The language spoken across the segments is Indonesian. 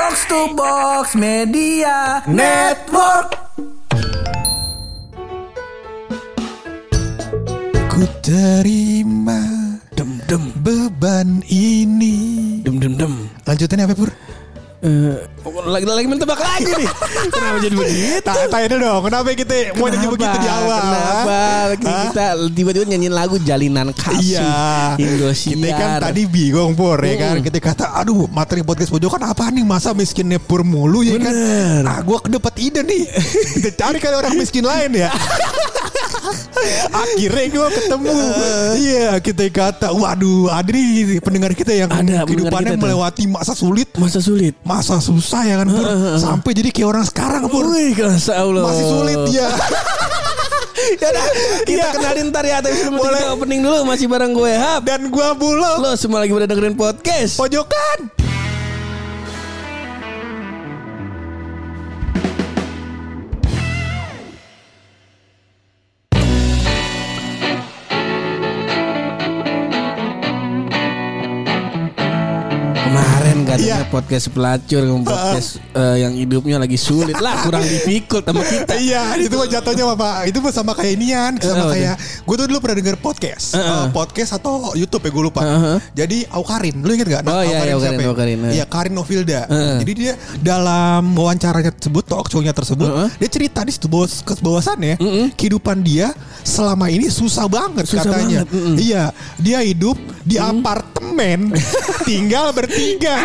Box to Box Media Network. Ku terima Dem dem beban ini. dem dem dem. Lanjutannya apa Pur? Eh, lagi lagi mentebak lagi nih. Kenapa jadi begitu? Ta- Tanya dulu dong, kenapa kita mau nyanyi begitu di awal? Kenapa kita tiba-tiba nyanyiin lagu Jalinan Kasih Iya, Indosiar. kita kan tadi bingung Pur ya kan. Kita kata, aduh materi podcast pojokan apa nih masa miskinnya Pur mulu ya kan. Bener. Ah, gue dapat ide nih. Kita cari kali orang miskin lain ya. Akhirnya gue ketemu. Iya, kita kata, waduh, ada nih pendengar kita yang Ada kehidupannya kita tuh. melewati masa sulit, masa sulit. masa susah ya kan Pur. Sampai jadi kayak orang sekarang Pur. Wih, Allah. Masih sulit ya. Yaudah, kita Iya. kenalin ntar ya. Tapi sebelum Boleh. kita opening dulu masih bareng gue Hap. Dan gua bulog. Lo semua lagi pada dengerin podcast. Pojokan. Katanya Iya. podcast pelacur, podcast eh, yang hidupnya lagi sulit lah, kurang difficult sama kita. Iya, itu mah jatuhnya apa? Itu mah sama kayak inian, Eh, sama kayak gue tuh dulu pernah denger podcast, Eh, podcast atau YouTube ya gue lupa. Heeh. Jadi Aukarin, lu inget gak? Oh, iya, iya, Aukarin, siapa ya? Aukarin, eh. Iya, Karin Novilda. Heeh. Jadi dia dalam wawancaranya tersebut, talk show-nya tersebut, Heeh. dia cerita di situ bahwa bahwasannya kehidupan dia selama ini susah banget Susah katanya. banget, mm-mm. Iya, dia hidup di apartemen, tinggal bertiga.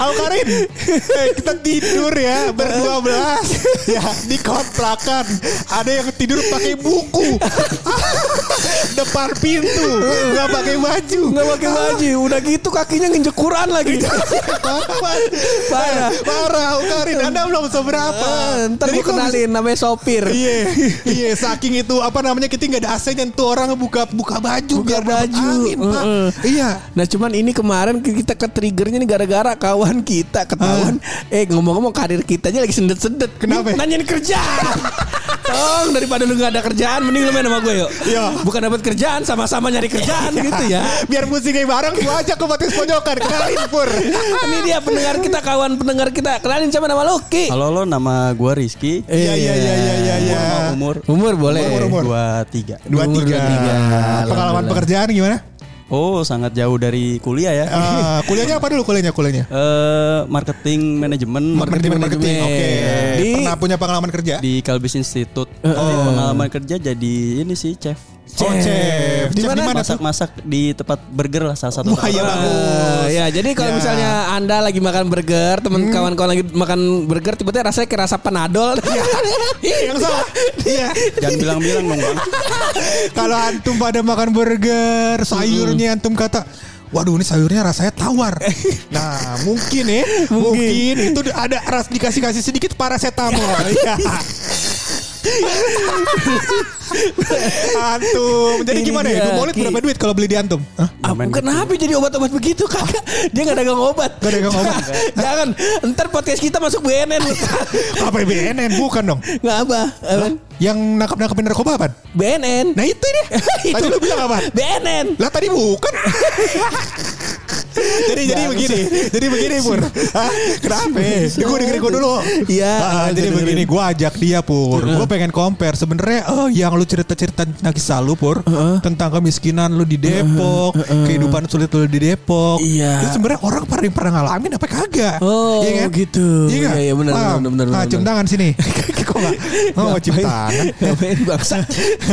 Aukarin, eh, kita tidur ya berdua belas ya di kontrakan. Ada yang tidur pakai buku depan pintu, nggak pakai baju. Nggak pakai baju, udah gitu kakinya nginjek Quran lagi. Parah. Parah, Aukarin. Anda belum seberapa. Eh, ntar gue kenalin namanya sopir. Iya, iya. Saking itu apa namanya kita nggak ada AC-nya tuh orang buka buka baju Buka biar baju. angin. Iya. Nah cuman ini kemarin kita ke triggernya nih gara-gara kawan kita ketahuan Eh ngomong-ngomong karir kita aja lagi sendet-sendet Kenapa? Nanyain kerjaan Tong daripada lu gak ada kerjaan Mending lu main sama gue yuk Iya. Bukan dapat kerjaan Sama-sama nyari kerjaan gitu ya Biar musiknya bareng gua ajak ke podcast pojokan kenalin pur. Ini dia pendengar kita Kawan pendengar kita Kenalin sama nama lu Ki Halo lo nama gua Rizky. Iya iya iya iya iya. iya. Umur Umur boleh Umur, umur. dua tiga. Dua Umur tiga. 23. Pengalaman pekerjaan gimana? Oh sangat jauh dari kuliah ya. Eh, kuliahnya apa dulu kuliahnya kuliahnya? Eh marketing manajemen Marketing marketing. Oke. Di- Pernah punya pengalaman kerja? di Kalbis Institute. Jadi pengalaman kerja jadi ini sih chef. Oh, chef. Di Chef mana? di mana? Masak-masak di tempat burger lah salah satu. Wah, tempat. bagus. Ya jadi kalau Ya. misalnya anda lagi makan burger temen kawan-kawan lagi makan burger tiba-tiba rasanya kayak rasa panadol Iya, yang salah. Iya. Jangan bilang-bilang dong bang. Kalau antum pada makan burger, sayurnya antum kata Waduh ini sayurnya rasanya tawar. Nah mungkin ya, mungkin, itu ada ras dikasih kasih sedikit paracetamol. Iya. Antum, jadi Ini gimana ya? Ki. berapa duit kalau beli di antum? Hah? Ah, kenapa jadi obat-obat begitu kakak? Dia gak dagang obat. Gak dagang obat. Jangan. Ntar podcast kita masuk BNN. Apa ya, BNN? Bukan dong. Gak apa. Apaan? Yang nangkap nangkapin narkoba apa? BNN. Nah itu deh. Tadi lu bilang apa? BNN. Lah tadi bukan. Jadi jadi begini, jadi begini Pur. Hah? Kenapa? Ini gue dengerin gue dulu. Iya. Ah, jadi begini, gue ajak dia Pur. Gue pengen compare. Sebenarnya oh, yang lu cerita-cerita tentang kisah lu Pur, tentang kemiskinan lu di Depok, kehidupan sulit lu di Depok. Iya. Itu sebenarnya orang pernah pernah ngalamin apa kagak? Oh, Iya kan? gitu. Iya nggak? Iya, iya, benar, Ah, benar, benar, ah, benar, cium tangan sini. Kok nggak? Oh, cium tangan. Ngapain bangsa?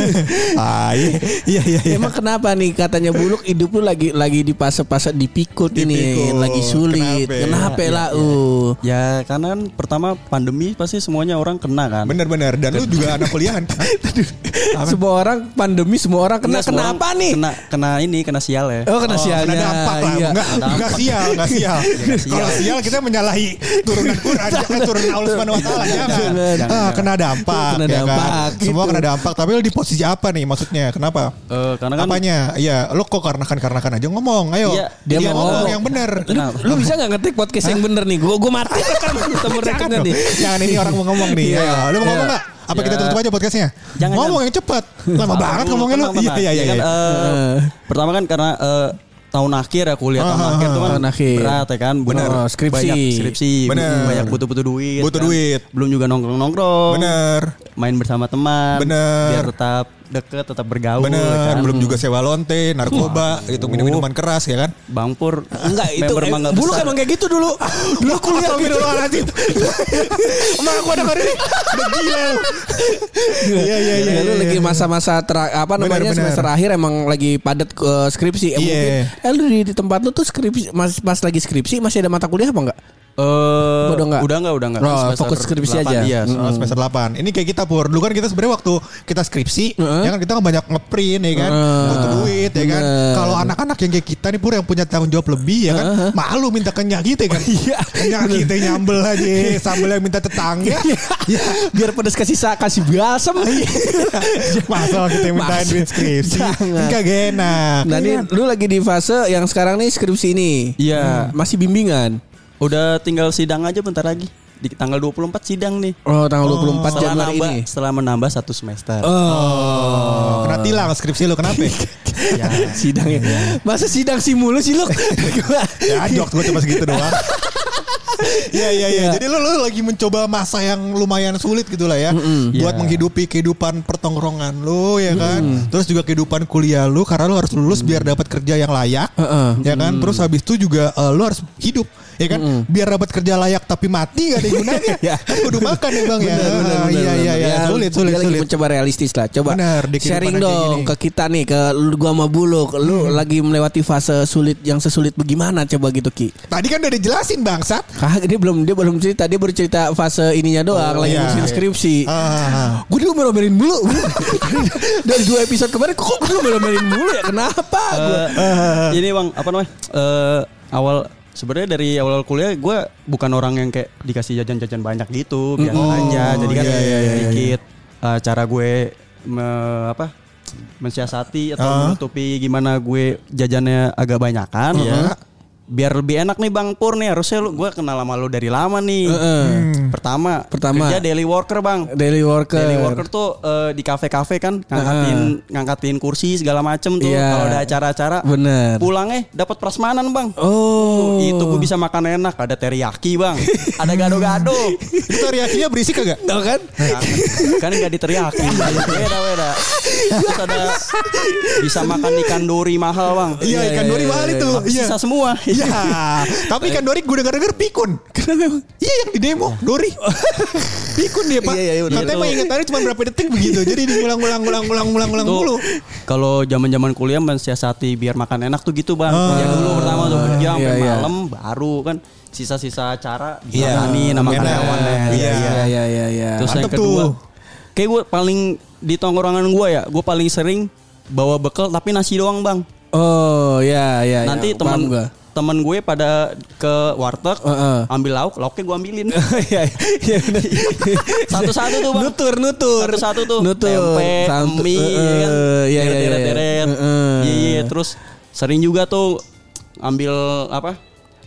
ah, iya, iya, iya. iya. Emang kenapa nih katanya buluk hidup lu lagi lagi di fase-fase dipikul ini Dipikul. lagi sulit. Kenapa? Kenapa lah? Uh. Ya karena kan pertama pandemi pasti semuanya orang kena kan. Bener-bener. Dan lu juga anak kuliahan. Semua orang pandemi semua orang kena semua kenapa orang nih? Kena kena ini kena sial ya. Oh kena Oh, sialnya. Kena dampak lah. Iya. Enggak, enggak sial, enggak sial. sial. Kalau sial kita menyalahi turunan Quran, jangan turunan Allah Subhanahu wa taala, jangan. Jangan. Ah, kena dampak. Kena ya kan? dampak, Semua gitu. kena dampak, tapi lu di posisi apa nih maksudnya? Kenapa? Eh, karena kan Apanya? Iya, lu kok karena kan karena kan aja ngomong. Ayo. Iya, dia Dia mau ngomong ngomong. yang benar. Kenapa? Lu bisa gak ngetik podcast yang bener nih? Gue gue mati kan dong. nanti. Jangan ini orang mau ngomong nih. Iya. Ayo, lu mau ngomong Iya. enggak? Apa Ya. kita tutup aja podcastnya? Jangan, ngomong jangan. yang cepat. Lama banget ngomongnya lu. Iya, iya, iya. Ya kan, iya. eh, pertama kan karena eh, tahun akhir ya kuliah tahun Ah, akhir tuh kan tahun akhir. berat ya kan. Bener. Banyak- Skripsi. Banyak skripsi. Bener. Banyak butuh-butuh duit. Butuh kan. duit. Belum juga nongkrong-nongkrong. Bener. Main bersama teman. Bener. Biar tetap deket, tetap bergaul. Bener, kan. belum juga sewa lonte, narkoba, gitu minum-minuman keras ya kan? Bang Pur. Enggak itu member eh, dulu Besar. emang kayak gitu dulu. Dulu kuliah gitu. Emang aku ada hari ini udah gila. Iya iya iya. Ya, lu iya, lagi iya. masa-masa ter- apa namanya bener. semester akhir emang lagi padat ke skripsi. Eh, Iya. mungkin eh lu di, di tempat lu tuh skripsi mas, pas lagi skripsi masih ada mata kuliah apa enggak? Eh, Udah nggak? Udah enggak, udah enggak. Oh, fokus skripsi delapan, aja. Iya. Oh, semester 8 Ini kayak kita Pur Dulu kan kita sebenarnya waktu kita skripsi Heeh. Ya kan kita kan banyak ngeprint ya kan Heeh. Butuh duit ya kan. Kalau anak-anak yang kayak kita nih Pur Yang punya tanggung jawab lebih ya kan Malu minta kenyak kita kan Iya. Kenyak kita nyambel aja Sambel yang minta tetangga Ya, biar pedes kasih sa kasih basem. Masa kita yang mintain Masa- duit skripsi Jangan. Kan enak Nah, ini lu lagi di fase yang sekarang nih skripsi ini. Iya. Masih bimbingan. Udah tinggal sidang aja bentar lagi. Di tanggal 24 sidang nih. Oh, tanggal 24 Setelah Januari nambah, ini. setelah menambah satu semester. Oh, Kena tilang skripsi lu kenapa Ya, sidangnya. Masa sidang sih mulu sih lu? Ya jok gue cuma segitu doang Iya iya iya. Iya. Jadi lu, lu lagi mencoba masa yang lumayan sulit gitu lah ya. Buat Iya. menghidupi kehidupan pertongkrongan lu ya kan. Terus juga kehidupan kuliah lu karena lu harus lulus biar dapat kerja yang layak. Heeh. Ya kan. Terus habis itu juga eh, lu harus hidup ya kan. Biar dapat kerja layak tapi mati gak ada gunanya. Ya. Kan kudu makan ya Bang ya. Benar, benar, Ah, Iya iya iya. Ya, Sulit sulit dia lagi sulit. mencoba realistis lah. Coba kehidupan sharing dong ke kita nih, ke lu gua sama Buluk. Lu lagi melewati fase sulit yang sesulit bagaimana coba gitu Ki? Tadi kan udah dijelasin bangsat. Kagak dia belum dia belum cerita, dia baru cerita fase ininya doang, Oh, lagi iya. ngurusin skripsi. Ah. Gue dulu melomelin mulu. Dari dua episode kemarin Kok gue melomelin mulu ya? Kenapa Gua- Eh, ini bang apa namanya? Eh, awal sebenarnya dari awal kuliah gue bukan orang yang kayak dikasih jajan-jajan banyak gitu biasa Oh, aja. Jadi kan iya, iya, iya, sedikit eh, cara gue me- apa mensiasati atau Ah. menutupi gimana gue jajannya agak banyakan ya biar lebih enak nih bang Pur nih. Harusnya lu gue kenal sama lu dari lama nih. Heeh. pertama Pertama. kerja daily worker bang. Daily worker. Daily worker tuh eh, di kafe-kafe kan ngangkatin ngangkatin kursi segala macem tuh. Iya. kalau ada acara-acara Bener. pulangnya dapat prasmanan bang. Oh. Itu gue bisa makan enak. Ada teriyaki bang. Ada gado-gado. Itu teriakinya berisik kagak? Tau kan? Kan nggak diteriaki. Beda beda. Terus ada bisa makan ikan dori mahal bang. Iya ikan dori mahal itu. Iya. sisa semua Iya, tapi ikan Dori gue denger-denger pikun. Kenapa? Iya yang di demo Dori. pikun dia pak. Iya, iya, iya. Katanya Itu- mah ingetannya cuma berapa detik begitu. Jadi diulang-ulang ulang-ulang ulang-ulang mulu. kalau zaman-zaman kuliah mensiasati biar makan enak tuh gitu bang. Ah. Ya dulu pertama tuh kerja sampai Iya, iya. malam baru kan sisa-sisa acara Iya. dimakan sama Enak. karyawannya. Iya. Iya iya iya iya Terus yang Mantep kedua, tuh. kayak gue paling di tongkrongan gue ya, gue paling sering bawa bekal tapi nasi doang bang. Oh ya ya ya. Nanti Paham teman gua. teman gue pada ke warteg Heeh. ambil lauk, lauknya gue ambilin. Iya iya. Satu-satu tuh bang. Nutur nutur. Satu-satu tuh. Nutur. Tempe, Santu- mie, Heeh, ya kan. Iya iya iya. Deret-deret. Heeh. Iya, iya. Terus sering juga tuh ambil apa?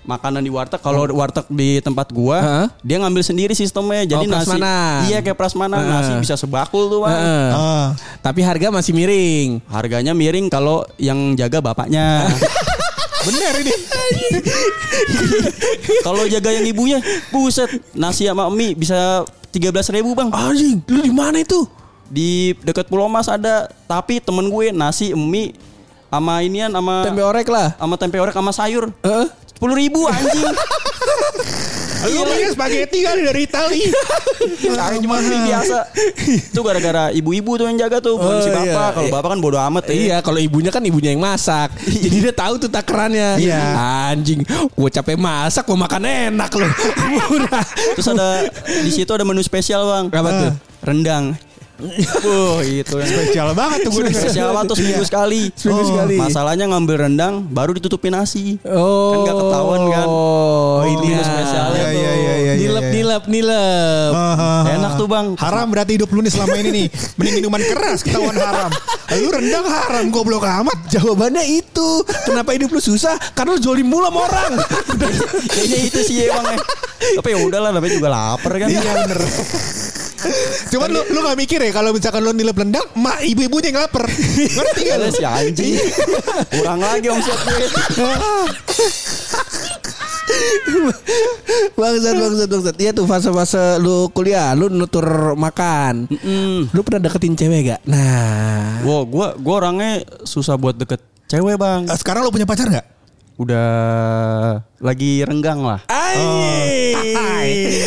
Makanan di warteg. Kalau warteg di tempat gua, Heeh. dia ngambil sendiri sistemnya. Jadi nasi. prasmanan. Iya kayak prasmanan. Heeh. Nasi bisa sebakul tuh bang. Heeh. Ah. Tapi harga masih miring. Harganya miring kalau yang jaga bapaknya. Bener ini. kalau jaga yang ibunya, buset. Nasi sama mie bisa 13.000 ribu bang. Anjing, lu di mana itu? Di dekat Pulau Mas ada. Tapi temen gue nasi, mie, sama inian sama Tempe orek lah. sama tempe orek sama sayur. Heeh. Sepuluh ribu anjing. Lu pakai spaghetti kali dari Itali. Saya cuma beli biasa. Itu gara-gara ibu-ibu tuh yang jaga tuh, bukan Oh, si bapak. iya. Kalau bapak kan bodo amat ya. Iya, kalau ibunya kan ibunya yang masak. Jadi dia tahu tuh takarannya. Iya. Anjing, gue capek masak, gue makan enak loh. Murah. Terus ada di situ ada menu spesial bang. Apa tuh? Rendang. Wah itu yang Spesial banget tuh gue spesial banget tuh seminggu sekali. Seminggu sekali. Masalahnya ngambil rendang baru ditutupin nasi. Oh, Kan nggak ketahuan kan. Oh, ini ya. spesialnya Iya, tuh. iya, iya, iya, Nilep, iya. nilep, nilep. Enak tuh bang. Haram berarti hidup lu nih selama ini nih. Mending minuman keras ketahuan haram. Lu rendang haram goblok amat. Jawabannya itu. Kenapa hidup lu susah? Karena lu jolim mulu sama orang. Kayaknya itu sih emang. eh. Tapi ya udahlah, namanya juga lapar kan. Iya bener. Cuman lu lu gak mikir ya kalau misalkan lu nilai rendang, mak ibu-ibunya yang lapar. Ngerti gak lu? Ada si anjing. Kurang lagi omset gue. bangsat bangsat bangsat. Iya tuh fase-fase lu kuliah, lu nutur makan. Mm. Lu pernah deketin cewek gak? Nah, Wow, gua gua orangnya susah buat deket cewek bang. Eh, Sekarang lu punya pacar gak? Udah lagi renggang lah. Hai.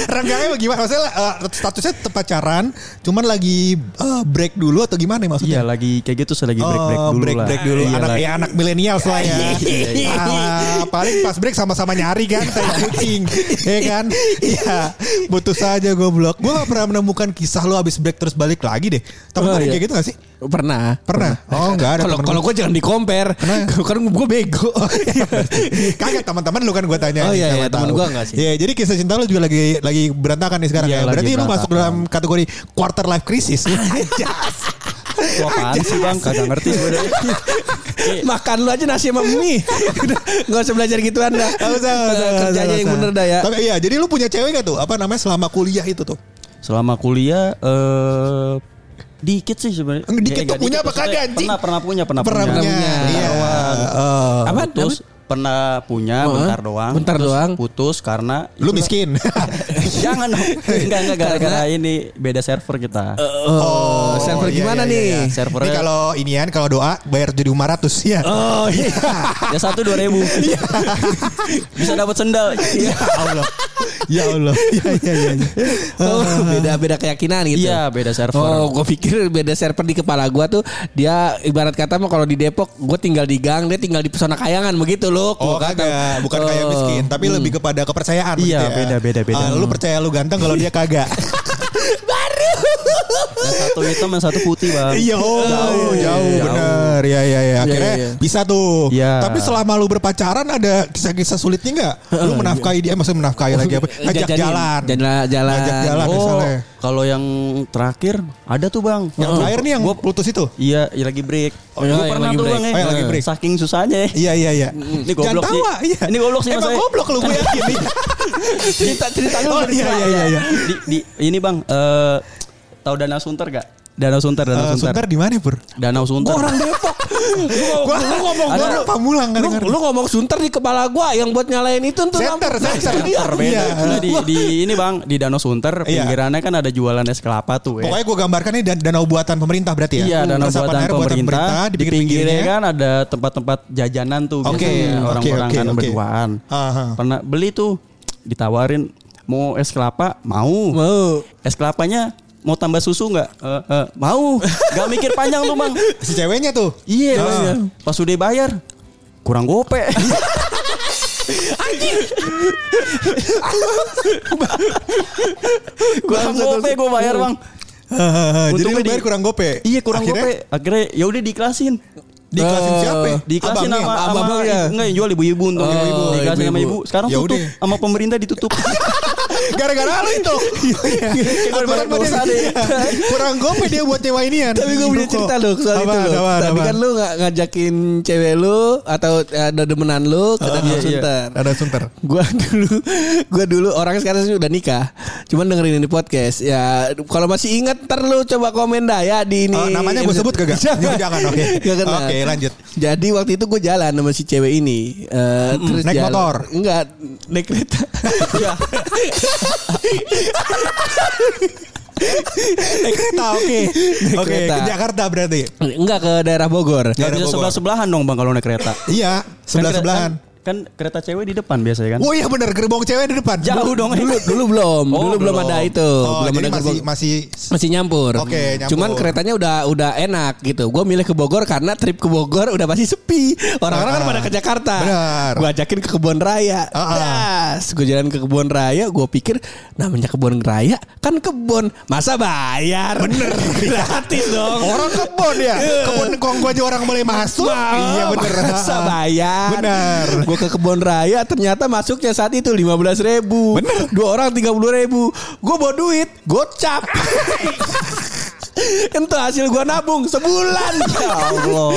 Renggangnya bagaimana? Maksudnya eh, statusnya tetap pacaran, cuman lagi eh, break dulu atau gimana ya Iya maksudnya? lagi kayak gitu lagi break break Oh, dulu break, lah. break dulu. Iya anak lah. ya anak milenial lah ya. Ah, paling pas break sama-sama nyari kan kayak kucing. ya kan? Iya. Putus aja goblok. Gue gak pernah menemukan kisah lu habis break terus balik lagi deh. Tapi Oh, iya. kayak gitu gak sih? pernah. Pernah? Oh enggak ada Kalau kalau gua. gue jangan di compare. Kan gue bego. Kagak teman-teman lu kan gue tanya. Oh, iya, iya, temen gua enggak sih. Iya, jadi kisah cinta lu juga lagi lagi berantakan nih sekarang Iya, ya. Berarti lu masuk dalam kategori quarter life crisis. Wah, apaan sih bang? Kagak ngerti. Makan lu aja nasi sama mie. Nggak usah belajar gitu anda. Gak usah, gak usah, Kerja gak aja usah. yang bener dah ya. Tapi iya, jadi lu punya cewek gak tuh? Apa namanya selama kuliah itu tuh? Selama kuliah eh dikit sih sebenarnya. Dikit Eh, tuh punya dikit, apa kagak, anjing? Pernah pernah punya pernah, Pernah punya. punya. punya. Iya. Oh. Apa? Putus pernah punya Oh, bentar doang. bentar terus doang. Putus karena Lu miskin. Jangan dong. Enggak enggak gara-gara ini beda server kita. Oh, server iya, gimana iya, nih? iya. Servernya- Ini kalau inian kalau doa bayar jadi 500 ya. Oh iya. ya satu dua ribu. Bisa dapat sendal. Ya Allah. Ya Allah. Ya ya ya. ya. Oh, beda beda keyakinan gitu. Iya beda server. Oh, gue pikir beda server di kepala gue tuh dia ibarat kata mah kalau di Depok gue tinggal di gang dia tinggal di pesona kayangan begitu loh. Oh kagak, bukan kayak miskin, tapi lebih kepada kepercayaan. Iya, ya. beda, beda, beda. Ah, lu percaya lu ganteng kalau dia kagak. Yang satu hitam yang satu putih bang. Iya, oh, jauh, iya, jauh, iya. bener. Ya, ya, ya. Akhirnya iya, iya. bisa tuh. Iya. Tapi selama lu berpacaran ada kisah-kisah sulitnya nggak? Lu menafkahi dia, maksudnya menafkahi lagi apa? Ngajak jalan. Jalan jalan. Ngajak jalan Oh, misalnya. kalau yang terakhir ada tuh bang. Yang terakhir nih yang Gua- putus itu. Iya, ya lagi break. Oh, Gua iya, yang pernah tuh break. bang ya. Oh, yang lagi break. Saking susahnya ya. Iya, iya, iya. Ini goblok sih. iya. Ini goblok sih Emang saya. goblok lu gue yakin. cerita cerita lu. Oh, iya, iya, iya, iya. Di, di ini bang, eh tahu Danau Sunter gak? Danau Sunter, Danau Eh, Sunter. Sunter di mana, Pur? Danau Sunter. Gua orang Depok. Gua lu ngomong gua Ada- lu pamulang kan Lu, lu ngomong sunter di kepala gua yang buat nyalain itu tuh. Center, lampu. center. Iya. Berbeda. Iya. Nah, di, di ini bang di Danau Sunter Iya. pinggirannya kan ada jualan es kelapa tuh ya. Pokoknya gue gambarkan ini dan- danau buatan pemerintah berarti ya. Iya, danau Resapan buatan air pemerintah. di pinggir-pinggirnya pinggirnya kan ada tempat-tempat jajanan tuh Oke, biasanya orang-orang oke, kan oke. berduaan. Aha. Pernah beli tuh ditawarin mau es kelapa mau. Mau. Es kelapanya mau tambah susu nggak? Eh, eh, mau. Gak mikir panjang tuh bang. Si ceweknya tuh. Iya. Ah. Pas udah bayar kurang gope. kurang gope gue bayar bang. Jadi lu Untungnya di- bayar kurang gope. Iya kurang Akhirnya, gope. Akhirnya ya udah diklasin. Diklasin Eh, siapa? ya? Diklasin Abangnya? sama, sama abang-abangnya. enggak yang jual ibu-ibu untung Oh, ibu-ibu. Diklasin sama ibu-ibu. ibu. Sekarang Ya tutup udah. sama pemerintah ditutup. Gara-gara lu itu. Banyak dosa deh. Kurang gope dia buat nyewa ini ya. Tapi gue punya cerita loh soal itu loh. Tadi kan lu nggak ngajakin cewek lu atau ada demenan lu ke Danau iya, iya. Sunter. Ada sunter. Gua dulu gua dulu orang sekarang sih udah nikah. Cuman dengerin ini podcast. Ya kalau masih ingat ntar lu coba komen dah ya di ini. Oh, namanya gue sebut kagak? Jangan. Jangan, oke. Oke, lanjut. Jadi waktu itu gue jalan sama si cewek ini. Eh, terus naik jalan- motor? Enggak, naik kereta. Iya. Naik kereta, oke. Naik Oke, kereta. ke Jakarta berarti. Enggak ke daerah Bogor. Ya. Bisa Bogor. sebelah-sebelahan dong bang kalau naik kereta. Iya, sebelah-sebelahan. Kan, kan kereta cewek di depan biasanya kan. Oh iya bener, gerbong cewek di depan. Jauh dong. Dulu dulu belum, Oh, dulu belum belum. ada itu, Oh, belum jadi ada masih gerbong- masih masih nyampur. Oke, nyampur. Cuman keretanya udah udah enak gitu. Gue milih ke Bogor karena trip ke Bogor udah pasti sepi. Orang-orang kan Ah, pada ke Jakarta. benar. Gue ajakin ke kebun raya. Ah, ah. Das, gue jalan ke kebun raya. Gue pikir namanya kebun raya kan kebun, masa bayar? Bener, gratis dong. Orang kebun ya. Kebun kong gua aja orang boleh masuk. iya bener. Masa bayar? Bener. Gue ke kebun raya ternyata masuknya saat itu 15 ribu. Bener. Dua orang 30 ribu. Gue bawa duit, gocap. Itu hasil gua nabung sebulan. Ya Allah.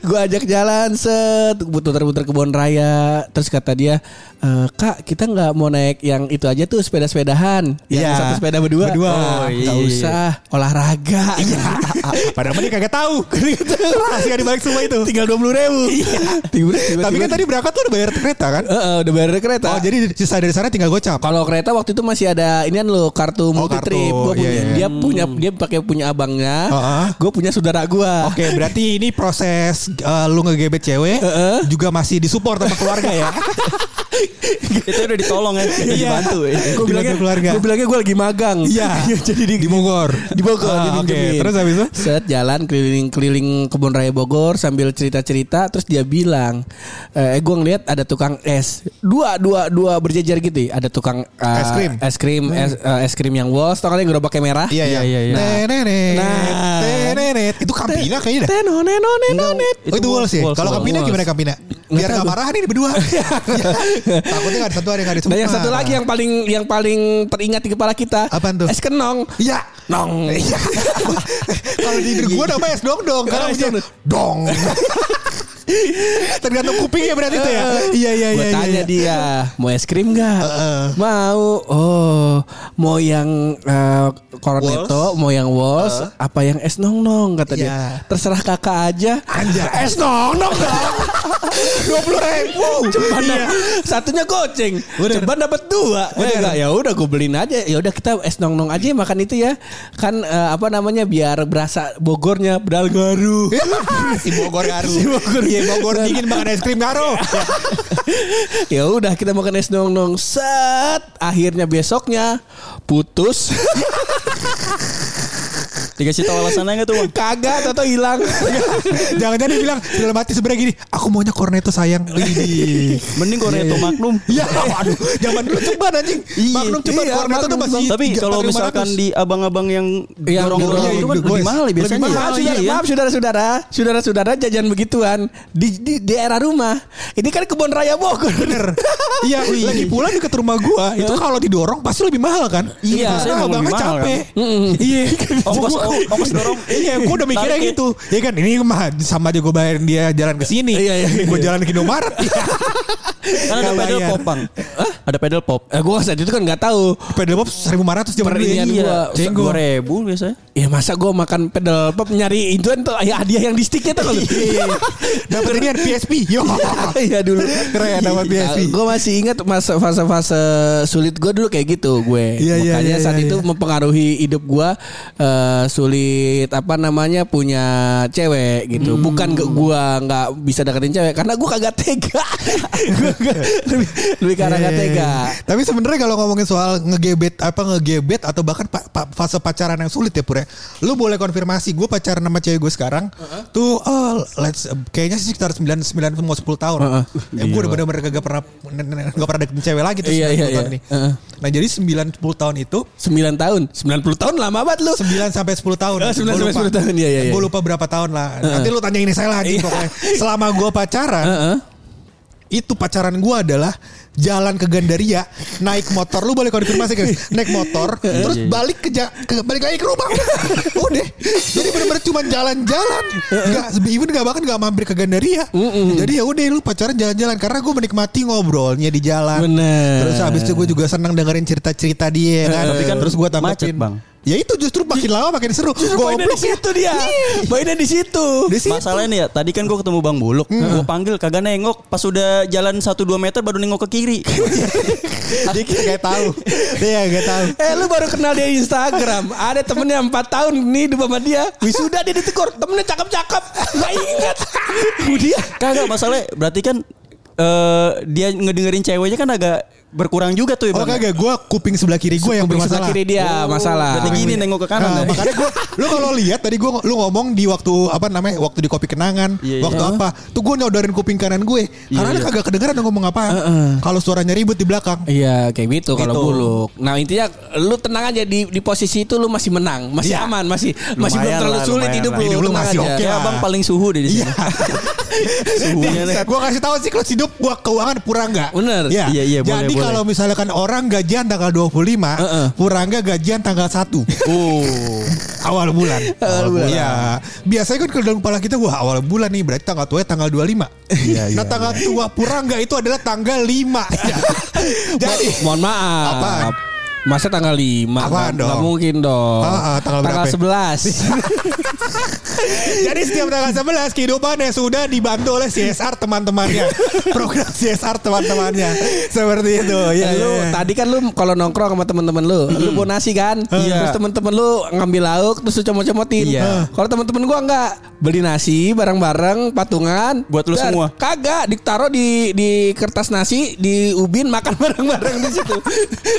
Gua ajak jalan set putar-putar kebun raya. Terus kata dia, "E, "Kak, kita nggak mau naik yang itu aja tuh sepeda-sepedahan. Yang Iya. satu sepeda berdua." Berdua. Oh, iya, iya. usah olahraga. Iya. Padahal dia kagak tahu. Rahasia di balik semua itu. Tinggal dua puluh ribu. Tapi kan tadi berangkat tuh udah bayar kereta kan? udah bayar kereta. Oh jadi sisa dari sana tinggal gocap. Kalau kereta waktu itu masih ada ini kan lo kartu multi kartu. trip. Gua Iya, punya, iya. Dia punya dia pakai punya abangnya. Heeh. Gue punya saudara gua. Oke, berarti ini proses eh, lu ngegebet cewek Heeh. juga masih disupport sama keluarga ya. Itu udah ditolong ya. Udah Iya. dibantu ya. Gue Dibantu bilangnya keluarga. Gue bilangnya gue lagi magang. Iya. Jadi di, Di Bogor. Di Bogor. Ah, oke. Terus habis itu? Set jalan keliling-keliling kebun raya Bogor sambil cerita-cerita. Terus dia bilang, eh gue ngeliat ada tukang es. Dua dua dua berjejer gitu. ya. Ada tukang eh, Es krim. Hmm. es krim, es, eh, es krim yang walls. Tau yang gerobaknya merah? Iya iya iya, iya. Tenenet, Nah. Itu Kampina kayaknya dah. Teno neno nenonet. Oh itu Walls ya? Walls, Kalau. Kampina gimana Kampina? Biar gak marah nih berdua. Takutnya gak ada satu ada yang gak. Nah yang satu lagi yang paling yang paling teringat di kepala kita. Apaan tuh? Es kenong. Iya. Nong. Iya. Kalau di hidup gue namanya es dong dong. Karena bunyinya dong. Tergantung kupingnya berarti itu ya. Iya iya Gue iya. tanya iya. dia mau es krim nggak? Heeh. Mau. Oh, mau yang eh, cornetto, mau yang walls, apa yang es nong nong kata dia. Iya. Terserah kakak aja. Anjay. Es nong nong dong. Dua puluh ribu. Ceban Iya. Satunya goceng. Ceban dapat dua. Ya enggak, ya udah gue beliin aja. Ya udah kita es nong nong aja makan itu ya. Kan eh, apa namanya biar berasa Bogornya bedal garu. si Bogor Garu. Si Bogor. Iya Bogor dingin makan es krim Garu. ya udah kita makan es nong nong set akhirnya besoknya putus Dikasih tahu alasannya nggak tuh bang? kagak atau hilang Jangan-jangan dia bilang dalam hati sebenarnya gini, aku maunya cornetto sayang. Widih. Mending Cornetto Magnum. Iya, waduh, zaman dulu ceban anjing. Iya. Magnum ceban, Iya, cornetto tuh masih Tapi kalau 4.500. misalkan di abang-abang yang dorong-dorong iya, itu kan iya, lebih mahal ya biasanya. maaf, Iya, iya. maaf saudara-saudara saudara-saudara jajan begituan di, di daerah rumah ini kan kebun raya Bogor Bener. Iya, lagi pula dekat rumah gua itu kalau didorong pasti lebih mahal kan? Iya, abangnya mahal, capek. Iya. Ongkos ongkos dorong. Iya, gua udah mikirnya ya. gitu. Ya kan, ini mah sama aja gua bayarin dia jalan ke sini. Iya, iya, Gue jalan ke Indomaret. Kan ada pedal pop bang. Ada pedal pop. eh, gue saat itu kan nggak tahu Pedal pop 1500 zaman dulu. ya. Perinian Iya. Cenggo. dua ribu biasanya. ya masa gue makan pedal pop nyari itu tuh ya hadiah yang di sticknya tuh kalau Iya. Dapat ini PSP. Yo. Iya dulu Keren, dapat PSP. Gue masih ingat masa fase-fase sulit gue dulu kayak gitu gue. Iya, iya, Makanya iya, saat iya, itu iya. mempengaruhi hidup gue eh, sulit apa namanya punya cewek gitu. Hmm. Bukan ke gue nggak bisa deketin cewek karena gue kagak tega. Gua lebih, lebih karena nggak Iya, iya, tega. iya. Tapi sebenarnya kalau ngomongin soal ngegebet apa ngegebet atau bahkan pa- pa- fase pacaran yang sulit ya Pure. Lu boleh konfirmasi gue pacaran sama cewek gue sekarang tuh oh, let's kayaknya sih sekitar 9 9 mau 10 tahun. Uh-uh. Ya, gue udah bener-bener gak pernah gak pernah deketin cewek lagi tuh Iya, 9 iya, 10 tahun iya. ini. Uh-uh. Nah, jadi 9 10 tahun itu 9 tahun, 90 tahun lama banget lu. 9 sampai 10 tahun. Oh, 9 Gua sampai lupa. 10 tahun, iya, iya, iya. Gue lupa berapa tahun lah. Nanti lu tanya ini saya lagi Iya. pokoknya. Selama gue pacaran, Heeh. itu pacaran gue adalah jalan ke Gandaria naik motor lu boleh konfirmasi kan naik motor terus iya, iya. balik ke, ja- ke balik lagi ke rumah udah jadi benar-benar cuma jalan-jalan nggak even nggak bahkan nggak mampir ke Gandaria jadi ya udah lu pacaran jalan-jalan karena gue menikmati ngobrolnya di jalan Bener. terus habis itu gue juga senang dengerin cerita-cerita dia kan Tapi kan terus gue macet, tambahin Bang. Ya itu justru makin lama makin seru. Poinnya di goblok ya. situ dia. Poinnya di situ. di situ. Masalahnya nih ya, tadi kan gue ketemu Bang Buluk, gue panggil kagak nengok, pas udah jalan 1-2 meter baru nengok ke kiri. dia kayak tahu. Dia kayak tahu. Eh lu baru kenal dia di Instagram. Ada temennya 4 tahun nih di sama dia. Wisuda dia ditegur Temennya cakep-cakep. Gak inget Dia Kagak masalahnya berarti kan eh dia ngedengerin ceweknya kan agak berkurang juga tuh ya Oh kagak, gue kuping sebelah kiri gue yang Kuping sebelah bermasalah. kiri dia masalah Berarti gini nengok ke kanan Nah, ya. makanya gue, lu kalau lihat tadi gue, lu ngomong di waktu apa namanya, waktu di kopi kenangan, Iya, iya. waktu apa, tuh gue nyodorin kuping kanan gue, karena Iya, dia iya. kagak kedengeran ngomong apa. Kalau suaranya ribut di belakang. Iya kayak gitu kalau Gitu. buluk. Nah intinya lu tenang aja di di posisi itu lu masih menang, masih Iya. aman, masih masih belum Lumayan terlalu lah, sulit lumayan hidup lu. Hidup lu masih oke lah. abang paling suhu di sini. Iya. Suhunya nih. Gue kasih tahu siklus hidup gua keuangan Purangga. Bener. Ya. Iya, iya, boleh, boleh. kalau misalkan orang gajian tanggal 25, Heeh. Purangga gajian tanggal 1. Oh. awal bulan. Awal bulan. Iya. Biasanya kan kalau dalam kepala kita wah awal bulan nih berarti tanggal tua tanggal 25. Iya, iya, Nah, tanggal tua Purangga itu adalah tanggal 5. Jadi Mohon maaf. Apaan? Masa tanggal 5 Apaan dong? mungkin dong Ah, ah, tanggal berapa? 11 Jadi setiap tanggal 11 kehidupannya sudah dibantu oleh CSR teman-temannya. Program CSR teman-temannya. Seperti itu. Ya, lu ya, tadi kan lu kalau nongkrong sama temen-temen lu, lu bawa nasi kan? Iya. Terus temen-temen lu ngambil lauk terus lu comot-comotin. Iya. Kalau temen-temen gua enggak beli nasi bareng-bareng patungan Buat lu semua? Kagak, ditaruh di di kertas nasi di ubin makan bareng-bareng di situ.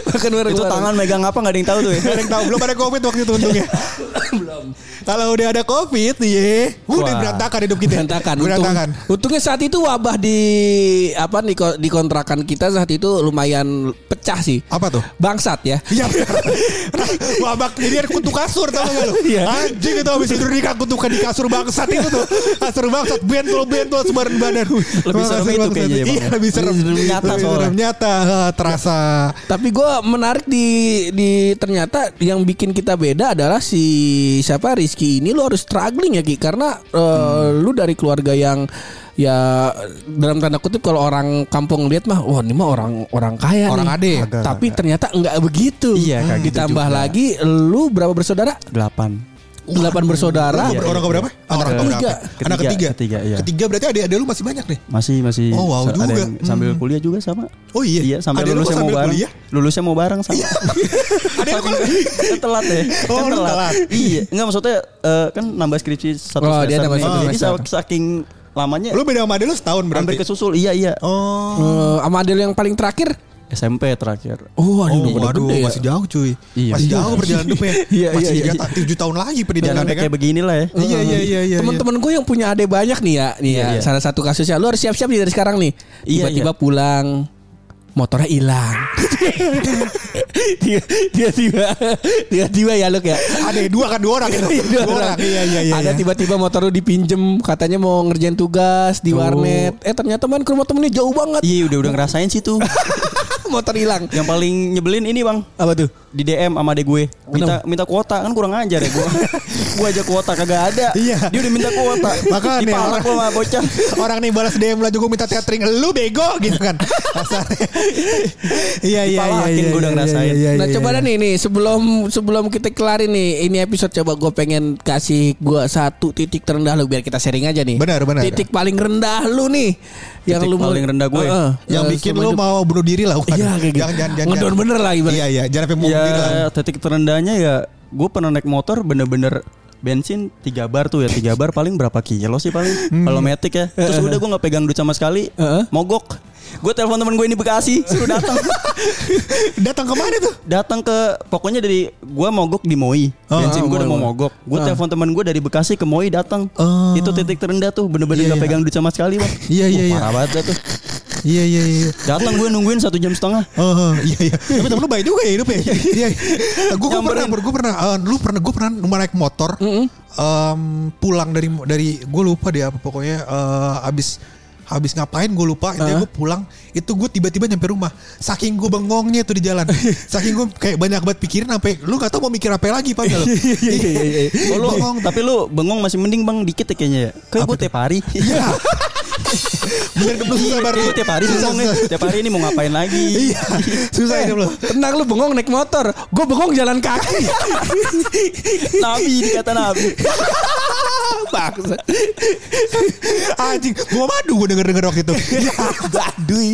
makan bareng-bareng. Tangan megang apa nggak ada yang tahu tuh ya. Gak ada yang tahu belum ada covid waktu itu untungnya. belum. Kalau udah ada covid, iya, udah Wah. berantakan hidup kita. Berantakan. Untung, Berantakan. untungnya saat itu wabah di apa di, ko- di kontrakan kita saat itu lumayan pecah sih. Apa tuh? Bangsat ya. Iya bak jadi ada kutu kasur tau gak lu? Iya. Anjing itu habis tidur di kutukan di kasur bangsat itu tuh. Kasur bangsat bentol bentol sebaran badan. Lebih serem itu kayaknya ya, Iya ya. lebih serem. Lebih serem nyata Lebih serem nyata terasa. Tapi gue menarik di di ternyata yang bikin kita beda adalah si siapa Rizky ini lu harus struggling ya Ki karena eh, lu dari keluarga yang ya dalam tanda kutip kalau orang kampung lihat mah wah ini mah orang orang kaya Orang nih. ade. Tapi ternyata enggak begitu. Iya, kayak gitu Ditambah juga. lagi lu berapa bersaudara? Delapan. Delapan bersaudara. Orang ke berapa? Anak Orang ketiga. keberapa? Anak Ketiga, ketiga. ketiga, iya. Ketiga berarti adik-adik lu masih banyak nih. Masih masih. Oh, wow sa- juga. Ada yang sambil Hmm. kuliah juga sama. Oh iya. Iya sampai Adik lu lulusnya mau sambil bareng. kuliah? Lulusnya mau bareng sama. Adik lu kan Kan telat ya. Oh, kan lu telat. Iya. Enggak maksudnya eh, kan nambah skripsi satu Oh, dia semester. nambah nih. satu Jadi saking lamanya Lu beda sama adik lu setahun berarti. hampir kesusul. Iya iya. Oh. Eh, sama adil yang paling terakhir. SMP terakhir. Oh, aduh, Oh, waduh, gede ya. masih jauh cuy. Iya. Masih jauh perjalanan hidupnya. Iya, masih iya, iya. ta- tujuh tahun lagi pendidikannya sampai kan. kayak beginilah ya. Iya iya iya iya. Teman-teman gue yang punya adik banyak nih ya, nih ya. Iya, iya. Salah satu kasusnya lu harus siap-siap dari sekarang nih. Iya, Tiba-tiba pulang motornya hilang. Dia- Tiba-tiba tiba-tiba ya lu ya. Ada dua kan dua orang itu. Iya, dua orang. Iya iya iya. Ada iya. tiba-tiba motor lu dipinjem katanya mau ngerjain tugas di warnet. Eh ternyata main ke rumah temennya jauh banget. Iya udah udah ngerasain sih tuh. motor hilang. Yang paling nyebelin ini bang Apa tuh? di DM sama adek gue minta minta kuota kan kurang ajar ya gue gue aja kuota kagak ada Iya. dia udah minta kuota Makanya dipalak orang- sama bocah Orang nih balas DM lah juga minta tethering lu bego gitu kan. Iya iya iya iya. gua udah iya, ngerasain. iya, Nah iya, coba iya. dah nih nih sebelum sebelum kita kelarin nih ini episode coba gue pengen kasih gue satu titik terendah lu biar kita sharing aja nih. Benar, benar. Titik paling rendah lu nih yang lu paling rendah gue? Heeh. Yang bikin lu mau bunuh diri lah? Iya kayak gitu. Jangan jangan jangan. Ngedon bener lah ibarat. Iya iya, jangan sampai ya lah. titik terendahnya ya gue pernah naik motor bener-bener bensin 3 bar tuh ya 3 bar paling berapa kilo sih paling kalau metik ya terus udah gue nggak pegang duit sama sekali Heeh. mogok gue telepon teman gue ini Bekasi suruh datang Datang ke mana tuh? datang ke pokoknya dari gue mogok di Moi Oh, bensin ah, gue udah mau mogok gue Ah. telepon teman gue dari Bekasi ke Moi datang Oh. itu titik terendah tuh bener-bener Iya, nggak iya. pegang duit sama sekali bang Iya, iya, iya. parah banget tuh Iya iya iya. datang gue nungguin satu jam setengah Oh, iya iya. Tapi temen lu baik juga ya hidupnya. Iya. Gue gue pernah, gue pernah, eh, lu pernah, gue pernah naik motor, em, pulang dari dari, gue lupa deh apa pokoknya eh, abis habis ngapain gue lupa intinya gue pulang itu gue tiba-tiba nyampe rumah saking gue bengongnya tuh di jalan saking gue kayak banyak banget pikirin sampai lu gak tau mau mikir apa lagi pak lo Oh, lu, bengong tapi lu bengong masih mending bang dikit ya kayaknya ya. Kayak gue tiap hari. Iya. bener bener susah baru Gue tiap hari bengong nih. Tiap hari ini mau ngapain lagi? iya susah Eh, hidup lo tenang lu bengong naik motor, gue bengong jalan kaki. Nabi dikata Nabi. Bangsat. anjing gua madu gue denger denger waktu itu baduy.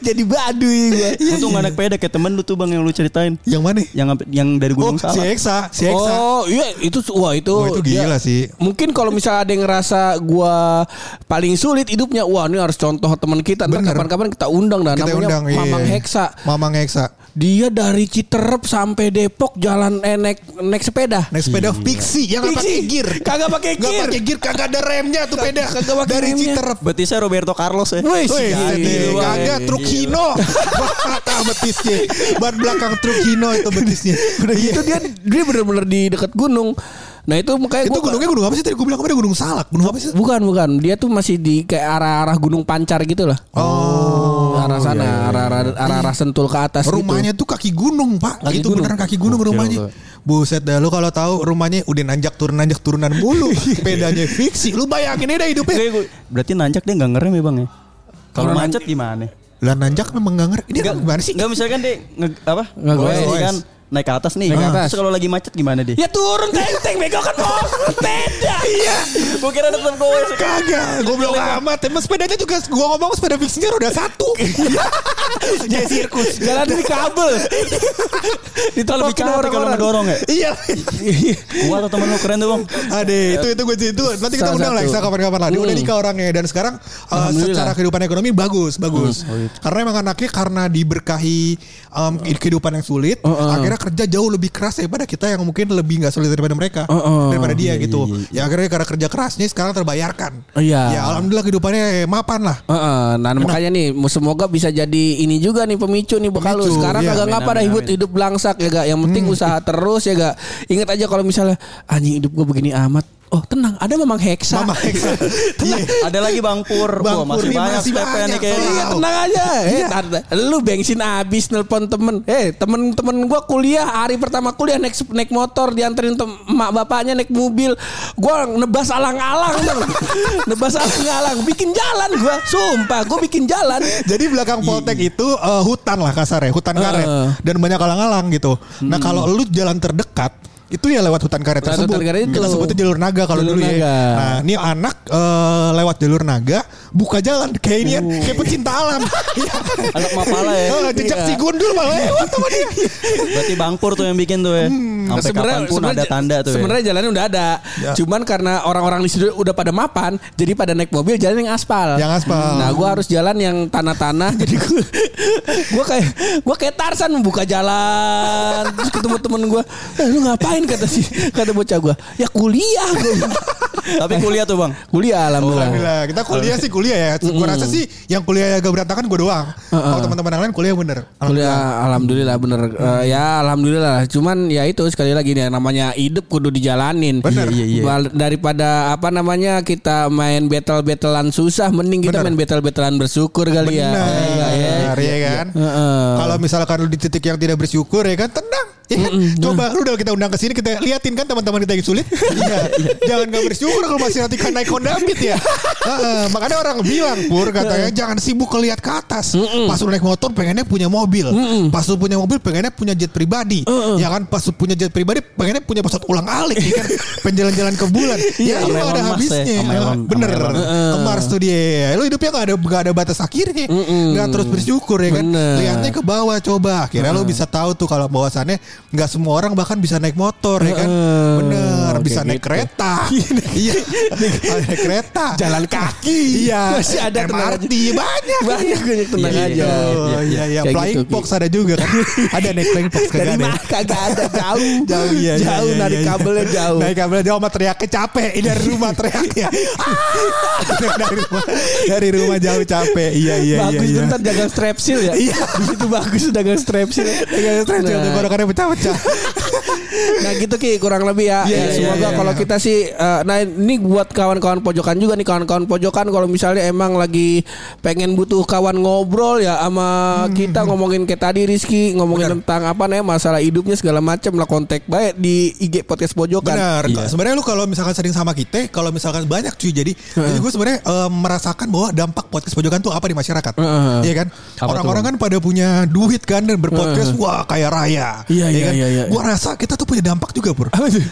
Jadi baduy gue. Untung gak naik peda kayak temen lu tuh bang yang lu ceritain. yang mana Yang yang dari Oh, Gunung si Salak. Eksa, si Eksa. Oh iya itu wah itu Wah, itu gila sih. Mungkin kalau misalnya ada yang ngerasa gua paling sulit hidupnya, wah ini harus contoh teman kita. Ntar kapan-kapan kita undang dan Kita namanya undang, iya. Mamang Heksa. Mamang Eksa. Dia dari Citerep sampai Depok jalan eh, naik naik sepeda. Naik sepeda fiksi yang nggak pakai gear. Kagak pakai Nggak gear. pakai gear, kagak ada remnya tuh sepeda. Kagak pakai Dari remnya. Citerep. Betisnya Roberto Carlos ya. Wih, Wih, gila, ini gila. kagak truk Hino. Kata betisnya. Ban belakang truk Hino itu betisnya. Udah gitu dia dia bener-bener di dekat gunung. Nah itu makanya Itu gua- gunungnya gunung apa sih tadi gue bilang kemarin gunung salak. Gunung apa sih? Bukan bukan, dia tuh masih di kayak arah-arah Gunung Pancar gitu lah. Oh. arah sana, arah-arah arah-arah Sentul ke atas gitu. Rumahnya tuh kaki gunung pak Kaki Itu gunung. beneran kaki gunung rumahnya Buset dah lu kalau tahu rumahnya udah nanjak turun nanjak turunan mulu Pedanya fiksi Lu bayangin aja hidupnya gua- berarti nanjak dia nggak ngerem ya bang ya? Kalau macet gimana? Lah nanjak memang gak ngerti Ini gimana sih? Enggak misalkan dia nge, apa? Ngegoes. Goes kan naik ke atas nih. Naik ke atas. Terus kalau lagi macet gimana dia? Ya turun tenteng bego kan mau sepeda. Iya. Gua kira tetap goes. Kagak Gue belum amat Emang sepedanya juga Gue ngomong sepeda fiksinya roda satu Jadi sirkus Jalan di kabel. Itu lebih capek kalau ngedorong ya. Iya Gua atau temen lu keren tuh bang. Ade itu itu gue itu nanti kita undang lah kapan-kapan lah. Dia udah Hmm. nikah orangnya dan sekarang Alhamdulillah. secara kehidupan ekonomi bagus bagus. Karena emang anaknya karena diberkahi kehidupan yang sulit, akhirnya kerja jauh lebih keras daripada kita yang mungkin lebih nggak sulit daripada mereka, Uh-uh. daripada dia gitu. iya, Ya akhirnya karena kerja kerasnya sekarang terbayarkan. Iya. Ya alhamdulillah kehidupannya mapan lah. Heeh, nah makanya nih semoga bisa jadi ini juga nih pemicu nih bakal lu. Pemicu, Sekarang iya. kagak Amin, ngapa dah amin, hidup amin. hidup belangsak ya gak. Yang penting Hmm. usaha terus ya gak. Ingat aja kalau misalnya anjing hidup gue begini amat. Oh tenang, ada memang heksa. Mama Eksa. Iya. Ada lagi bang Pur. Bang Wah, masih Pur banyak masih PP nih banyak, kayaknya. Iya tenang aja. Eh, tar- lu bensin habis nelpon temen. Eh temen-temen gua kuliah hari pertama kuliah naik naik motor dianterin tem- emak bapaknya naik mobil. Gua nebas alang-alang nebas alang-alang. Bikin jalan gua. Sumpah gua bikin jalan. Jadi belakang Poltek itu uh, hutan lah kasar ya, hutan karet Heeh. dan banyak alang-alang gitu. Nah kalau lu jalan terdekat itu ya lewat hutan karet Lewat tersebut. hutan karet itu. Kita sebutnya jalur naga kalau dulu ya. naga. Nah ini anak uh, lewat jalur naga buka jalan kayak ini kayak pecinta alam. Iya. Anak mapala ya. Oh, jejak Iya. si gundul malah lewat sama dia. Berarti bang Pur tuh yang bikin tuh ya. Sampai Sebenarnya- kapan pun ada sebenarnya- tanda tuh ya. Sebenarnya jalannya udah ada. Ya. Cuman karena orang-orang di situ udah pada mapan, jadi pada naik mobil jalan yang aspal. Yang aspal. Nah, gua harus jalan yang tanah-tanah. jadi gua, gua kayak gua kayak Tarsan membuka jalan. Terus ketemu temen gua, "Eh, lu ngapain kata si kata bocah gua? Ya kuliah gua. Tapi kuliah tuh bang. kuliah alhamdulillah. Alhamdulillah. Kita kuliah sih kuliah ya. Gue rasa sih yang kuliah agak berantakan gue doang. Kalau teman-teman yang lain kuliah bener. Kuliah alhamdulillah bener Eh, ya alhamdulillah cuman ya itu sekali lagi nih namanya hidup kudu dijalanin Bener. Iya, iya. Bal- daripada apa namanya kita main battle battlean susah mending kita Bener. main battle battlean bersyukur kali ya Benar, ya kan. Heeh. Kalau misalkan lu di titik yang tidak bersyukur ya kan tenang. Ya kan? Coba lu udah kita undang ke sini kita liatin kan teman-teman kita yang sulit. Iya. Jangan gak bersyukur kalau masih nanti kan naik Honda Beat ya. Heeh, makanya orang bilang pur katanya jangan sibuk ngeliat ke atas. Pas lu naik motor pengennya punya mobil. Pas lu punya mobil pengennya punya jet pribadi. Ya kan pas lu punya jet pribadi pengennya punya pesawat ulang alik ya kan. Penjalan-jalan ke bulan. Ya Sama itu ada ya, habisnya. Elon- Bener. sama Elon. Ke Mars tuh dia. Lu hidupnya gak ada gak ada batas akhirnya. Gak terus bersyukur ya kan. Bener. Lihatnya ke bawah coba. Akhirnya lu bisa tahu tuh kalau bahwasannya nggak semua orang bahkan bisa naik motor ya kan. Bener. Bisa naik gitu. kereta. Iya. naik kereta. Jalan kaki. Iya. Masih ada MRT banyak. banyak banyak tenang Iya, aja iya iya. Kayak Flying gitu, fox ada juga kan. ada naik flying fox kagak dari ada. mah kagak ada jauh Jauh iya iya, jauh iya, narik iya, iya. kabelnya jauh Naik kabelnya jauh sama teriaknya capek Ini dari rumah teriaknya Dari rumah Dari rumah jauh capek Iya iya bagus iya, iya. bentar dagang strepsil ya Iya. di situ bagus dagang strepsil Iya, stres Nah. tuh tenggorokannya pecah-pecah. Nah gitu Ki kurang lebih ya. Ya, iya, semoga iya, kalau iya. kita sih eh, nah ini buat kawan-kawan pojokan juga nih kawan-kawan pojokan kalau misalnya emang lagi pengen butuh kawan ngobrol ya sama Hmm, kita ngomongin kayak tadi Rizky ngomongin tentang apa nih masalah hidupnya segala macam lah kontak baik di IG podcast pojokan. Benar. Iya. Sebenarnya lu kalau misalkan sering sama kita, kalau misalkan banyak cuy. Jadi, jadi gue sebenarnya eh, merasakan bahwa dampak podcast pojokan tuh apa di masyarakat. Heeh. Iya kan? Orang-orang kan pada punya duit kan dan berpodcast wah kaya raya. Iya, iya, kan? iya, iya. Gua rasa kita tuh punya dampak juga, Pur.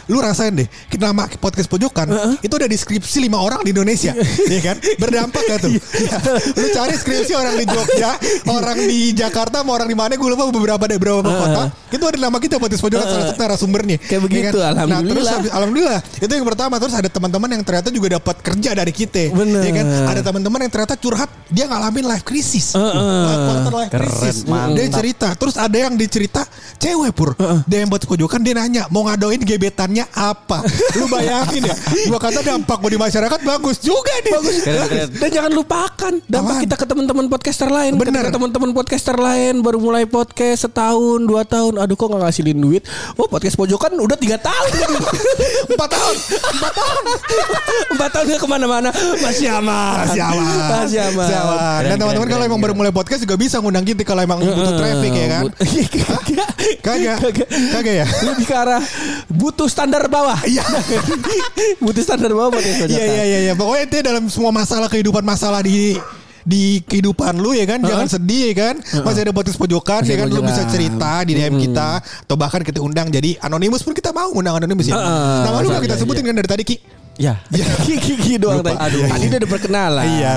Lu rasain deh. Kita nama podcast pojokan itu ada di skripsi lima orang di Indonesia. Iya kan? Berdampak gak tuh? Iya. Lu cari skripsi orang di Jogja, orang di Jakarta, sama orang di mana gue lupa beberapa dari beberapa kota. Itu ada nama kita podcast pojokan salah satu narasumbernya. Kayak Iya begitu, Nah, terus alhamdulillah. habis- alhamdulillah. Itu yang pertama. Terus ada teman-teman yang ternyata juga dapat kerja dari kita. Bener. Ya kan? Ada teman-teman yang ternyata curhat dia ngalamin life crisis. Life quarter life Keren, crisis. mantap. Dia cerita. Terus ada yang dicerita cewek pur. Dia yang buat pojokan dia nanya mau ngadoin gebetannya apa. Lu bayangin ya. Gua kata dampak gue di masyarakat bagus juga nih. Bagus. Keren, keren. Dan jangan lupakan dampak Apaan? kita ke teman-teman podcaster lain. Bener. Teman-teman podcaster lain baru mulai podcast setahun, dua tahun. Aduh kok nggak ngasilin duit? Oh podcast pojokan udah tiga tahun. Empat tahun. Empat tahun. Empat tahun nggak ke mana-mana. Masih aman. Masih aman. Masih aman. Masih aman. Dan teman-teman kalau emang baru mulai podcast juga bisa ngundang kita kalau emang butuh traffic ya kan. Kagak. Kagak ya. Lebih ke arah butuh standar bawah. Iya. butuh standar bawah pojokan. Iya iya iya iya. Pokoknya itu dalam semua masalah kehidupan masalah di di kehidupan lu ya kan jangan sedih ya kan masih ada podcast pojokan Masih ya kan lu bisa cerita di DM kita atau bahkan kita undang jadi anonimus pun kita mau undang anonimus ya Heeh. nama lu Iya, gak kita iya, sebutin kan dari tadi Ki Ya. Kiki Kiki doang tadi. Tadi udah ada perkenalan. Iya.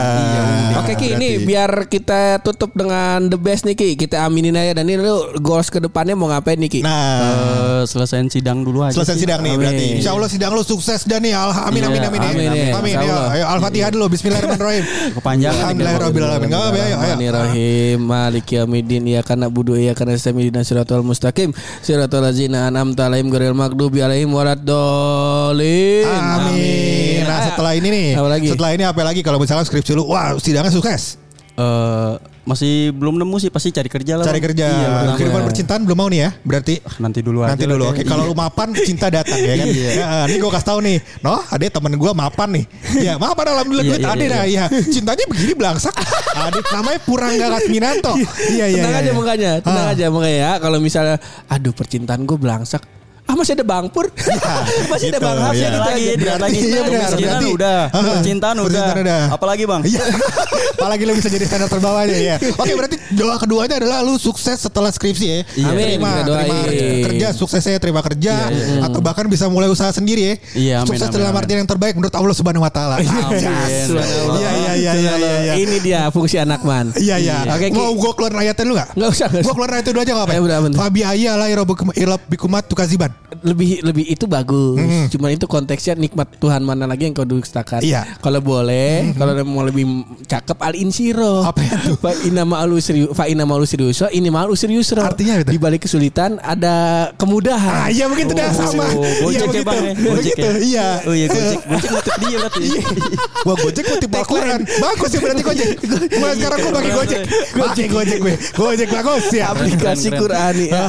Oke Ki, ini biar kita tutup dengan the best nih Ki. Kita aminin aja dan ini lu goals ke depannya mau ngapain nih Ki? nah Eh, selesaiin sidang dulu aja. selesai sih. sidang nih Amin. berarti Insya Allah sidang lu sukses dan nih Alha- amin amin Iya, amin ya. amin, amin, ya. Insya ya. Allah. ayo Al-Fatihah dulu Bismillahirrahmanirrahim Kepanjangan. Alhamdulillahirrahmanirrahim Gak apa-apa ayo ayo Bismillahirrahmanirrahim Malik yaumiddin Iyyaka na'budu wa iyyaka nasta'in Ihdinas siratal mustaqim Siratal ladzina an'amta 'alaihim ghairil maghdubi 'alaihim waladdallin. Amin. Nah setelah ini nih, Apa lagi? setelah ini apa lagi kalau misalnya skripsi lu, wah sidangnya sukses, Eh, masih belum nemu sih pasti cari kerja lah. cari Bang. kerja, Iya, kehidupan percintaan belum mau nih ya, berarti Nanti dulu aja. nanti dulu. Oke, kalau lu mapan cinta datang ya kan. Ya, ini gue kasih tahu nih, no, ada temen gue mapan nih. Ya mapan alhamdulillah Iya, duit iya, ada iya. dah, ya. Cintanya begini belangsak. Ada namanya Purangga Kasminanto. Iya iya. Tenang iya, aja iya. makanya, tenang Ah. aja makanya ya. Kalau misalnya, aduh percintaan gue belangsak. Ah masih ada Bang Pur, masih ada gitu, Bang Hafs iya. ya gitu lagi, lihat lagi. Iya, benar. Kemiskinan Berarti- udah, Ah, percintaan udah. percintaan udah. Apalagi bang? Iya. Apalagi lu bisa jadi standar terbawahnya ya. Oke berarti doa keduanya adalah lu sukses setelah skripsi ya. Iya. Amin, Terima, terima kerja suksesnya terima kerja atau bahkan bisa mulai usaha sendiri ya. Iya, amin, Sukses amin, dalam artian yang terbaik menurut Allah Subhanahu wa taala. Iya iya iya iya iya. iya. Ini dia fungsi anak man. Iya iya. Oke. Mau gua keluar ayatnya gak? Nggak usah, nggak Gua usah. keluar ayat itu dulu aja gak apa-apa. Ya, udah. Fabi ayya la irab bikumat tukaziban. Lebih lebih itu bagus. Cuman itu konteksnya nikmat Tuhan mana lagi yang kau dustakan. Iya. Kalau boleh, kalau mau lebih cakep al insiro. Apa itu? Fa inna ma'alu serius, fa inna ma'alu serius, ini ma'alu serius. Artinya itu? Di balik kesulitan ada kemudahan. Ah iya begitu dah sama. Oh, Iya Gojek ya begitu. bang ya? Gojek ya? Iya. Oh iya Gojek. Gojek ngutip dia berarti. Wah Gojek kutip Al-Quran Bagus ya berarti Gojek Mulai sekarang gue pakai Gojek Pakai Gojek gue Gojek bagus ya aplikasi. Qurani ya.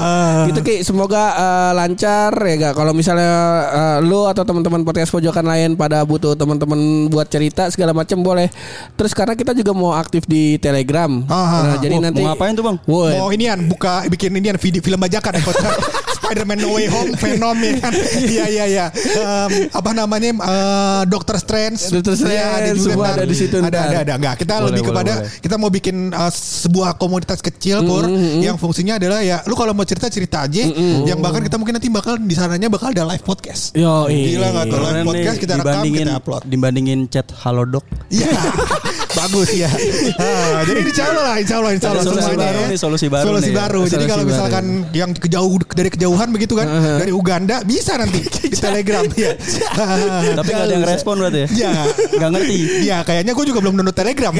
Gitu Ki, semoga eh, lancar ya gak kalau misalnya eh, lu atau teman-teman podcast pojokan lain pada butuh teman-teman buat cerita segala macam boleh. Terus karena kita juga mau aktif di Telegram. Ah, Nah, jadi Wah, nanti mau ngapain tuh, Bang? Woi, Mau inian buka bikin inian video film bajakan Spider-Man No Way Home Venom ya kan? Iya iya iya. Em, Apa namanya eh, Doctor Strange. Doctor Strange, Iya, semua ntar. ada di situ Ada ada ada. Enggak kita Boleh, lebih boleh, kepada boleh. Kita mau bikin eh, sebuah komunitas kecil Pur Yang fungsinya adalah ya Lu kalau mau cerita cerita aja. Yang bahkan kita mungkin nanti bakal di sananya bakal ada live podcast. Yo, Gila nggak tuh live podcast nih, kita rekam dibandingin, kita upload. Dibandingin chat halodoc. Iya. Bagus ya Ah, Jadi insya Allah lah Insya Allah Insya Allah. Ada solusi baru ya. nih, solusi baru Solusi nih ya. baru. Jadi Solusi kalau baru. misalkan Yang kejauh dari kejauhan begitu kan Dari Uganda Bisa nanti Di telegram ya Tapi gak ada yang respon berarti ya? Ya Gak ngerti. Ya kayaknya gue juga belum download telegram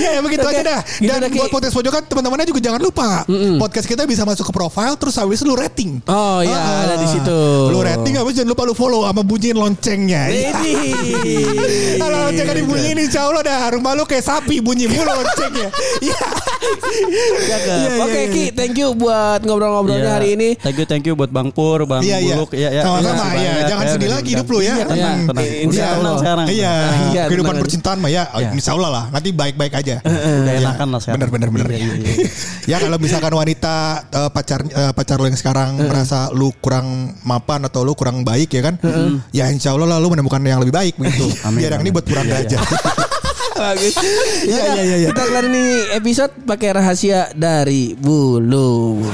Ya, ya begitu Oke, aja dah. gitu Dan buat podcast pojokan teman-temannya juga jangan lupa. Podcast kita bisa masuk ke profile terus habis lu rating. Oh iya, Ah, ada di situ. Lu rating habis jangan lupa lu follow sama bunyiin loncengnya. Iya. Ini. Kalau loncengnya dibunyiin insya Allah dah rumah lu kayak sapi bunyi mulu loncengnya. Iya. Cakep. Iya, iya, Oke iya. Ki, thank you buat ngobrol-ngobrolnya Iya. Hari ini. Thank you, thank you buat Bang Pur, Bang Iya, iya. Buluk. Iya, iya. Sama-sama, iya. banyak. Jangan Ya, sedih lagi hidup lu ya. Iya, tenang, Iya. tenang. Insya tenang Allah. sekarang. Iya, Iya, kehidupan tenang. percintaan mah ya, Iya. insya Allah lah. Nanti baik-baik aja. Udah enakan lah sekarang. Bener bener bener. Iya, iya, iya. ya kalau misalkan wanita eh, pacar eh, pacar lu yang sekarang merasa lu kurang mapan atau lu kurang baik ya kan, ya insya Allah lah lu menemukan yang lebih baik begitu. Amin, Biar yang ini buat kurang Iya, aja. Bagus. Iya, Ya, iya, iya, iya. Kita kelar ini episode pakai rahasia dari Bulu.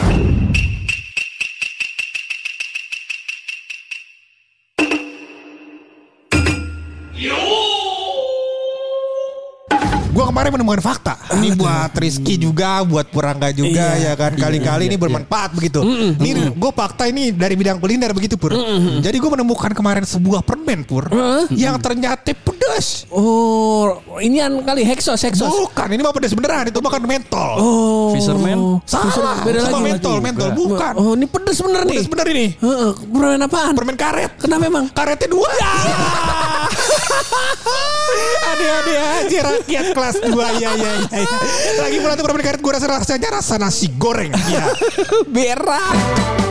Kemarin menemukan fakta. Ini buat Rizky juga, buat Purangga juga Iya. ya kan. Kali-kali ini bermanfaat begitu. Ini gue fakta ini dari bidang kuliner begitu Pur. Jadi gue menemukan kemarin sebuah permen Pur yang ternyata pedas. Oh, ini an kali heksos heksos. Bukan, ini mah pedas beneran. Itu makan mentol. Oh. Fisherman? Salah, beda sama lagi. mentol, mentol bukan. Oh, ini pedes bener nih. Pedas bener ini. Heeh, permen apaan? Permen karet. Kenapa emang? Karetnya dua. Ada-ada aja rakyat kelas 2 ya ya ya. ya. Lagi pula tuh permen karet gue rasa rasanya rasa nasi goreng. Ya. Berak.